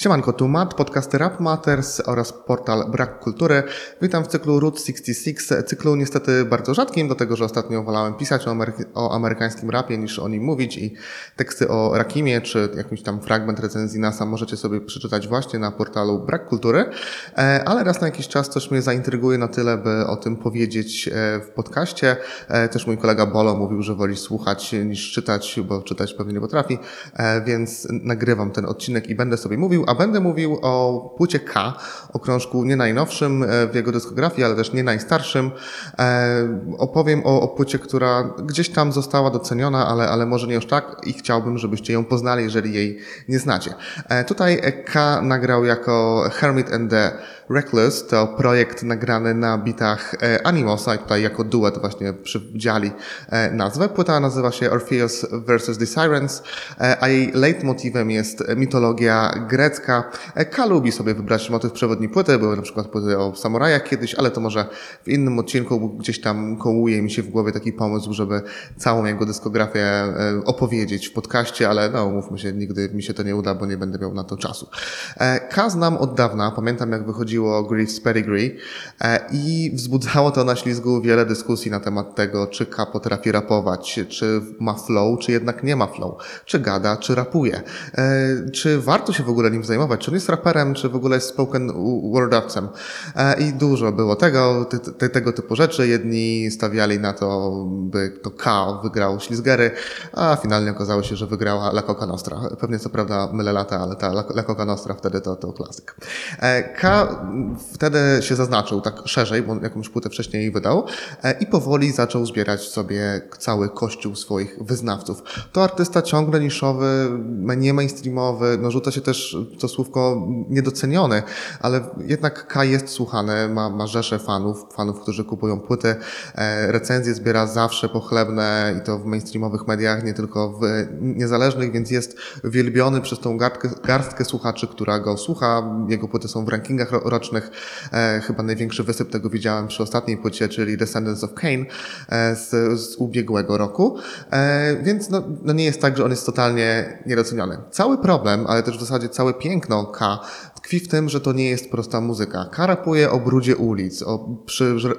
Siemanko, tu Matt, podcasty Rap Matters oraz portal Brak Kultury. Witam w cyklu Route 66, cyklu niestety bardzo rzadkim, dlatego że ostatnio wolałem pisać o, amery o amerykańskim rapie niż o nim mówić i teksty o Rakimie czy jakimś tam fragment recenzji NASA możecie sobie przeczytać właśnie na portalu Brak Kultury, e, ale raz na jakiś czas coś mnie zaintryguje na tyle, by o tym powiedzieć e, w podcaście. E, też mój kolega Bolo mówił, że woli słuchać niż czytać, bo czytać pewnie nie potrafi, więc nagrywam ten odcinek i będę sobie mówił, a będę mówił o płycie K, o krążku nie najnowszym e, w jego dyskografii, ale też nie najstarszym. E, opowiem o, o płycie, która gdzieś tam została doceniona, ale, ale może nie już tak i chciałbym, żebyście ją poznali, jeżeli jej nie znacie. E, tutaj K nagrał jako Hermit and the Reckless to projekt nagrany na bitach Animosa i tutaj jako duet właśnie przywdziali e, nazwę. Płyta nazywa się Orpheus vs. The Sirens, a jej leitmotivem jest mitologia grecka. K lubi sobie wybrać motyw przewodni płyty, były na przykład płyty o samurajach kiedyś, ale to może w innym odcinku gdzieś tam kołuje mi się w głowie taki pomysł, żeby całą jego dyskografię opowiedzieć w podcaście, ale no mówmy się, nigdy mi się to nie uda, bo nie będę miał na to czasu. K znam od dawna, pamiętam jak wychodziło Griff's Pedigree e, i wzbudzało to na ślizgu wiele dyskusji na temat tego, czy K potrafi rapować, czy ma flow, czy jednak nie ma flow, czy gada, czy rapuje, e, czy warto się w ogóle nim zajmować, czy on jest raperem, czy w ogóle jest spoken wordowcem e, i dużo było tego, te, tego typu rzeczy. Jedni stawiali na to, by to K wygrał ślizgery, a finalnie okazało się, że wygrała La Coca Nostra. Pewnie co prawda mylę lata, ale ta La Coca Nostra wtedy to, to klasyk. K wtedy się zaznaczył tak szerzej, bo jakąś płytę wcześniej wydał e, i powoli zaczął zbierać sobie cały kościół swoich wyznawców. To artysta ciągle niszowy, nie mainstreamowy, no rzuca się też to słówko niedoceniony, ale jednak K jest słuchany, ma, ma rzesze fanów, fanów, którzy kupują płyty, e, recenzje zbiera zawsze pochlebne i to w mainstreamowych mediach, nie tylko w niezależnych, więc jest wielbiony przez tą garstkę, garstkę słuchaczy, która go słucha. Jego płyty są w rankingach rocznych. E, chyba największy wysyp tego widziałem przy ostatniej płycie, czyli Descendants of Cain e, z, z ubiegłego roku. E, więc no, no nie jest tak, że on jest totalnie niedoceniony. Cały problem, ale też w zasadzie całe piękno K tkwi w tym, że to nie jest prosta muzyka. Karapuje o brudzie ulic, o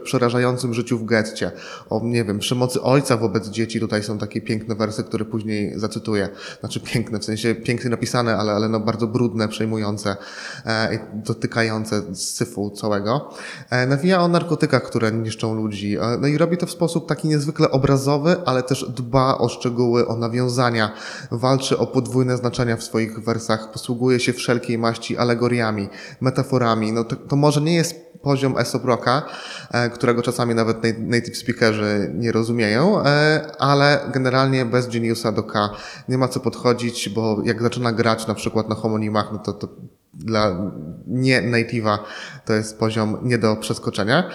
przerażającym życiu w getcie, o, nie wiem, przemocy ojca wobec dzieci. Tutaj są takie piękne wersy, które później zacytuję. Znaczy piękne, w sensie pięknie napisane, ale, ale no bardzo brudne, przejmujące, e, dotykające syfu całego. E, nawija o narkotykach, które niszczą ludzi. E, no i robi to w sposób taki niezwykle obrazowy, ale też dba o szczegóły, o nawiązania. Walczy o podwójne znaczenia w swoich wersach, posługuje się wszelkiej maści alegoriami metaforami. No to, to może nie jest poziom Aesop Rocka, e, którego czasami nawet native speakerzy nie rozumieją, e, ale generalnie bez Geniusa do K nie ma co podchodzić, bo jak zaczyna grać na przykład na homonimach, no to, to dla nie native'a to jest poziom nie do przeskoczenia.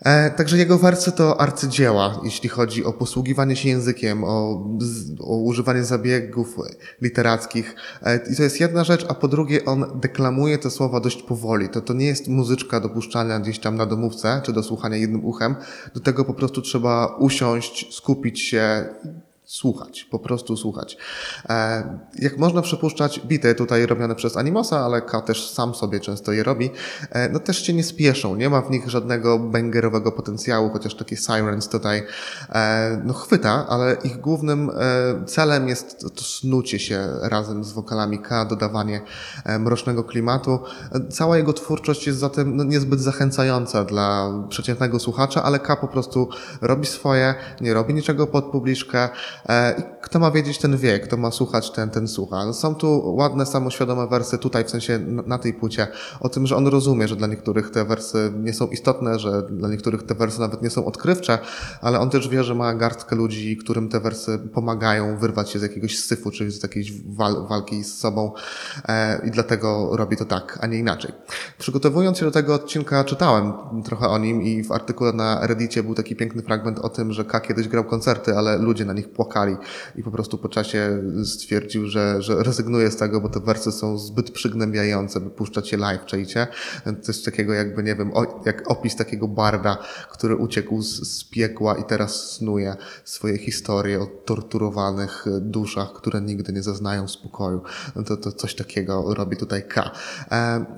E, także jego wersy to arcydzieła, jeśli chodzi o posługiwanie się językiem, o, o używanie zabiegów literackich. E, I to jest jedna rzecz, a po drugie on deklamuje te słowa dość powoli. To, to nie jest muzyczka dopuszczalna gdzieś tam na domówce, czy do słuchania jednym uchem. Do tego po prostu trzeba usiąść, skupić się, słuchać, po prostu słuchać. E, jak można przypuszczać, bity tutaj robione przez Animosa, ale K też sam sobie często je robi, e, no też się nie spieszą, nie ma w nich żadnego bangerowego potencjału, chociaż taki Sirens tutaj e, no chwyta, ale ich głównym celem jest to snucie się razem z wokalami K, dodawanie mrocznego klimatu. Cała jego twórczość jest zatem no, niezbyt zachęcająca dla przeciętnego słuchacza, ale K po prostu robi swoje, nie robi niczego pod publiczkę, kto ma wiedzieć, ten wie, kto ma słuchać, ten, ten słucha. Są tu ładne, samoświadome wersy tutaj, w sensie na tej płycie, o tym, że on rozumie, że dla niektórych te wersy nie są istotne, że dla niektórych te wersy nawet nie są odkrywcze, ale on też wie, że ma garstkę ludzi, którym te wersy pomagają wyrwać się z jakiegoś syfu, czy z jakiejś wal walki z sobą e, i dlatego robi to tak, a nie inaczej. Przygotowując się do tego odcinka czytałem trochę o nim i w artykule na Reddicie był taki piękny fragment o tym, że K kiedyś grał koncerty, ale ludzie na nich płakali i po prostu po czasie stwierdził, że, że rezygnuje z tego, bo te wersy są zbyt przygnębiające, by puszczać je live, czajcie? Coś takiego jakby, nie wiem, o, jak opis takiego barda, który uciekł z, z piekła i teraz snuje swoje historie o torturowanych duszach, które nigdy nie zaznają spokoju. No to, to coś takiego robi tutaj K.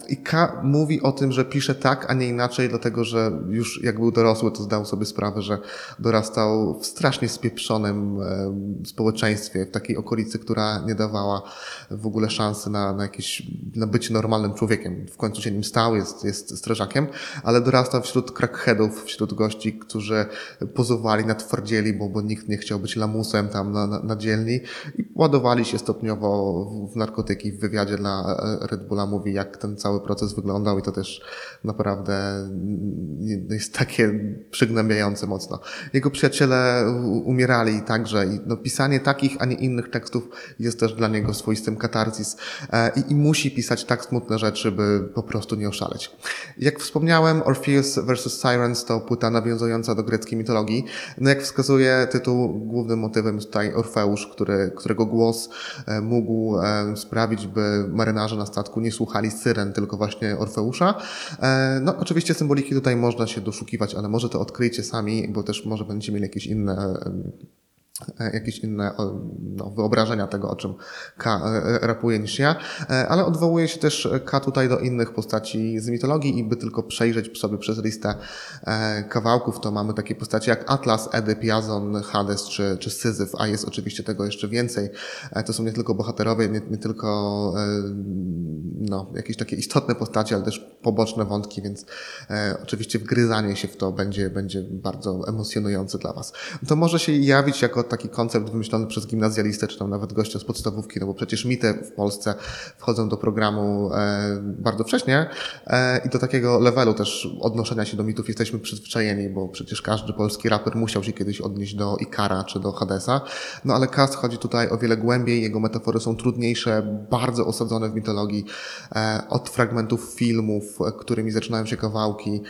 I K mówi o tym, że pisze tak, a nie inaczej, dlatego że już jak był dorosły, to zdał sobie sprawę, że dorastał w strasznie spieprzonym e, społeczeństwie, w takiej okolicy, która nie dawała w ogóle szansy na, na jakieś, na bycie normalnym człowiekiem. W końcu się nim stał, jest, jest strażakiem, ale dorastał wśród crackheadów, wśród gości, którzy pozowali na twardzieli, bo, bo nikt nie chciał być lamusem tam na, na, na dzielni i ładowali się stopniowo w, narkotyki. W wywiadzie dla Red Bulla mówi, jak ten cały proces wyglądał i to też naprawdę jest takie przygnębiające mocno. Jego przyjaciele umierali także i no, pisanie takich, a nie innych tekstów jest też dla niego swoistym katarzis e, i, i musi pisać tak smutne rzeczy, by po prostu nie oszaleć. Jak wspomniałem, Orpheus vs. Sirens to płyta nawiązująca do greckiej mitologii. No jak wskazuje tytuł, głównym motywem jest tutaj Orfeusz, który, którego głos e, mógł e, sprawić, by marynarze na statku nie słuchali syren, tylko właśnie Orfeusza. No oczywiście symboliki tutaj można się doszukiwać, ale może to odkryjcie sami, bo też może będziecie mieli jakieś inne E, jakieś inne no, wyobrażenia tego, o czym K e, rapuje niż ja, e, ale odwołuje się też K tutaj do innych postaci z mitologii i by tylko przejrzeć sobie przez listę kawałków, to mamy takie postacie jak Atlas, Edyp, Jazon, Hades czy, czy Syzyf, a jest oczywiście tego jeszcze więcej. To są nie tylko bohaterowie, nie, nie tylko no, jakieś takie istotne postacie, ale też poboczne wątki, więc oczywiście wgryzanie się w to będzie, będzie bardzo emocjonujące dla Was. To może się jawić jako taki koncept wymyślony przez gimnazjalistę, czy tam nawet gościa z podstawówki, no bo przecież mity w Polsce wchodzą do programu e, bardzo wcześnie e, i do takiego levelu też odnoszenia się do mitów jesteśmy przyzwyczajeni, bo przecież każdy polski raper musiał się kiedyś odnieść do Ikara czy do Hadesa. No ale Cast chodzi tutaj o wiele głębiej, jego metafory są trudniejsze, bardzo osadzone w mitologii, e, od fragmentów filmów, którymi zaczynają się kawałki,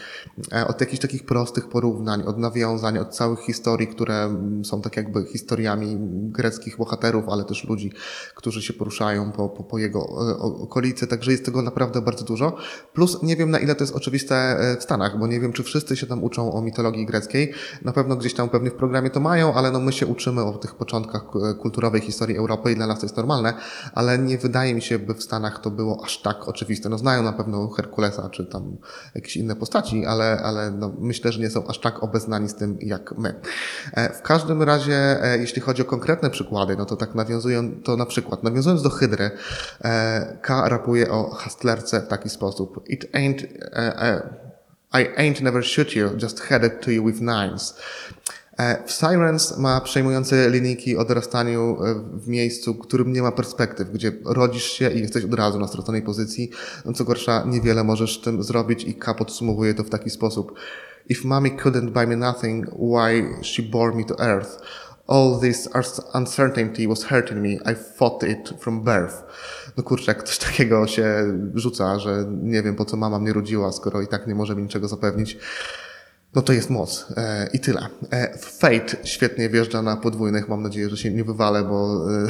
od jakichś takich prostych porównań, od nawiązań, od całych historii, które są tak jakby historiami greckich bohaterów, ale też ludzi, którzy się poruszają po, po, po jego e, okolicy, także jest tego naprawdę bardzo dużo. Plus nie wiem na ile to jest oczywiste e, w Stanach, bo nie wiem czy wszyscy się tam uczą o mitologii greckiej. Na pewno gdzieś tam pewnie w programie to mają, ale no my się uczymy o tych początkach e, kulturowej historii Europy i dla nas to jest normalne, ale nie wydaje mi się, by w Stanach to było aż tak oczywiste. No znają na pewno Herkulesa czy tam jakieś inne postaci, ale, ale no myślę, że nie są aż tak obeznani z tym jak my. W każdym razie E, jeśli chodzi o konkretne przykłady, no to tak nawiązują, to na przykład, nawiązując do Hydry, e, K rapuje o hustlerce w taki sposób. It ain't, e, I ain't never shoot you, just headed to you with nines. W Sirens ma przejmujące linijki o dorastaniu w miejscu, którym nie ma perspektyw, gdzie rodzisz się i jesteś od razu na straconej pozycji. No co gorsza, niewiele możesz tym zrobić i K podsumowuje to w taki sposób. If mommy couldn't buy me nothing, why she bore me to earth? All this uncertainty was hurting me. I fought it from birth. No kurczę, jak coś takiego się rzuca, że nie wiem po co mama mnie rodziła, skoro i tak nie może mi niczego zapewnić. No to jest moc. E, I tyle. E, Fate świetnie wjeżdża na podwójnych. Mam nadzieję, że się nie wywalę, bo e,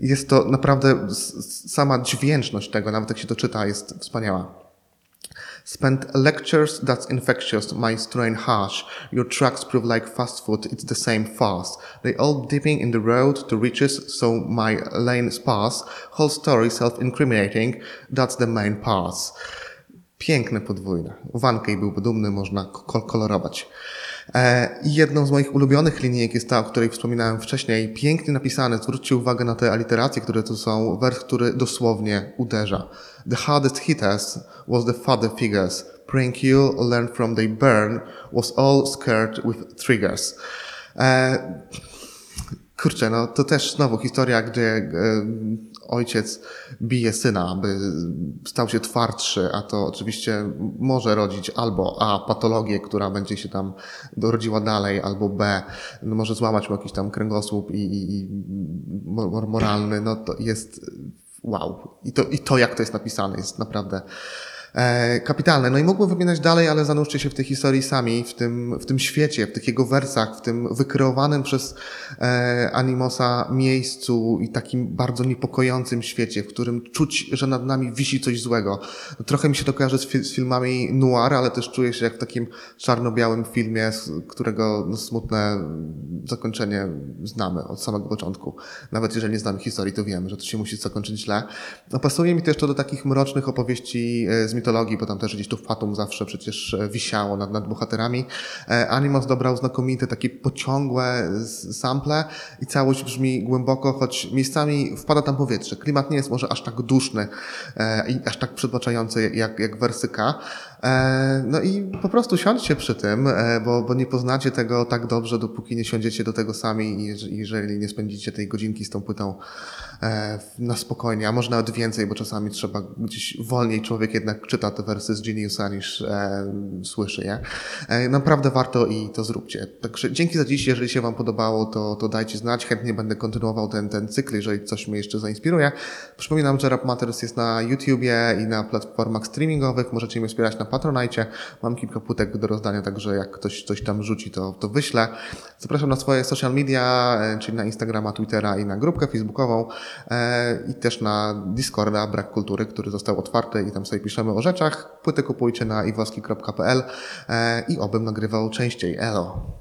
jest to naprawdę sama dźwięczność tego, nawet jak się to czyta, jest wspaniała. Spent lectures that's infectious, my strain harsh. Your tracks prove like fast food, it's the same fast. They all dipping in the road to riches, so my lane sparse. Whole story self-incriminating, that's the main pass. Piękne podwójne. Wankej byłby dumny, można kolorować. E, I jedną z moich ulubionych linijek jest ta, o której wspominałem wcześniej. Pięknie napisane, zwróćcie uwagę na te aliteracje, które tu są. Wers, który dosłownie uderza. The hardest hit us was the father figures. Praying you learn from they burn was all scared with triggers. E, kurczę, no to też znowu historia, gdzie e, ojciec bije syna, aby stał się twardszy, a to oczywiście może rodzić albo A, patologię, która będzie się tam rodziła dalej, albo B, no może złamać mu jakiś tam kręgosłup i, i, i moralny, no to jest wow. I to, I to, jak to jest napisane, jest naprawdę kapitalne. No i mógłbym wymieniać dalej, ale zanurzcie się w tej historii sami, w tym, w tym świecie, w tych jego wersach, w tym wykreowanym przez e, Animosa miejscu i takim bardzo niepokojącym świecie, w którym czuć, że nad nami wisi coś złego. Trochę mi się to kojarzy z, fi- z filmami noir, ale też czuję się jak w takim czarno-białym filmie, którego no, smutne zakończenie znamy od samego początku. Nawet jeżeli nie znamy historii, to wiemy, że to się musi zakończyć źle. No, pasuje mi to jeszcze do takich mrocznych opowieści e, z mitologii, bo tam też gdzieś tu Fatum zawsze przecież e, wisiało nad, nad bohaterami. E, Animos dobrał znakomite, takie pociągłe sample i całość brzmi głęboko, choć miejscami wpada tam powietrze. Klimat nie jest może aż tak duszny e, i aż tak przytłaczający jak, jak wersy K. E, No i po prostu siądźcie przy tym, e, bo, bo nie poznacie tego tak dobrze, dopóki nie siądziecie do tego sami i jeż- jeżeli nie spędzicie tej godzinki z tą płytą e, na spokojnie, a może nawet więcej, bo czasami trzeba gdzieś wolniej człowiek jednak czyta te wersy z Geniusa niż słyszy je. Naprawdę warto i to zróbcie. Także dzięki za dziś, jeżeli się Wam podobało, to, to dajcie znać, chętnie będę kontynuował ten, ten cykl, jeżeli coś mnie jeszcze zainspiruje. Przypominam, że Rap Matters jest na YouTubie i na platformach streamingowych, możecie mnie wspierać na Patronite. Mam kilka płytek do rozdania, także jak ktoś coś tam rzuci, to, to wyślę. Zapraszam na swoje social media, e, czyli na Instagrama, Twittera i na grupkę facebookową e, i też na Discorda Brak Kultury, który został otwarty i tam sobie piszemy o rzeczach. Płyty kupujcie na iwoski.pl e, i obym nagrywał częściej. Elo.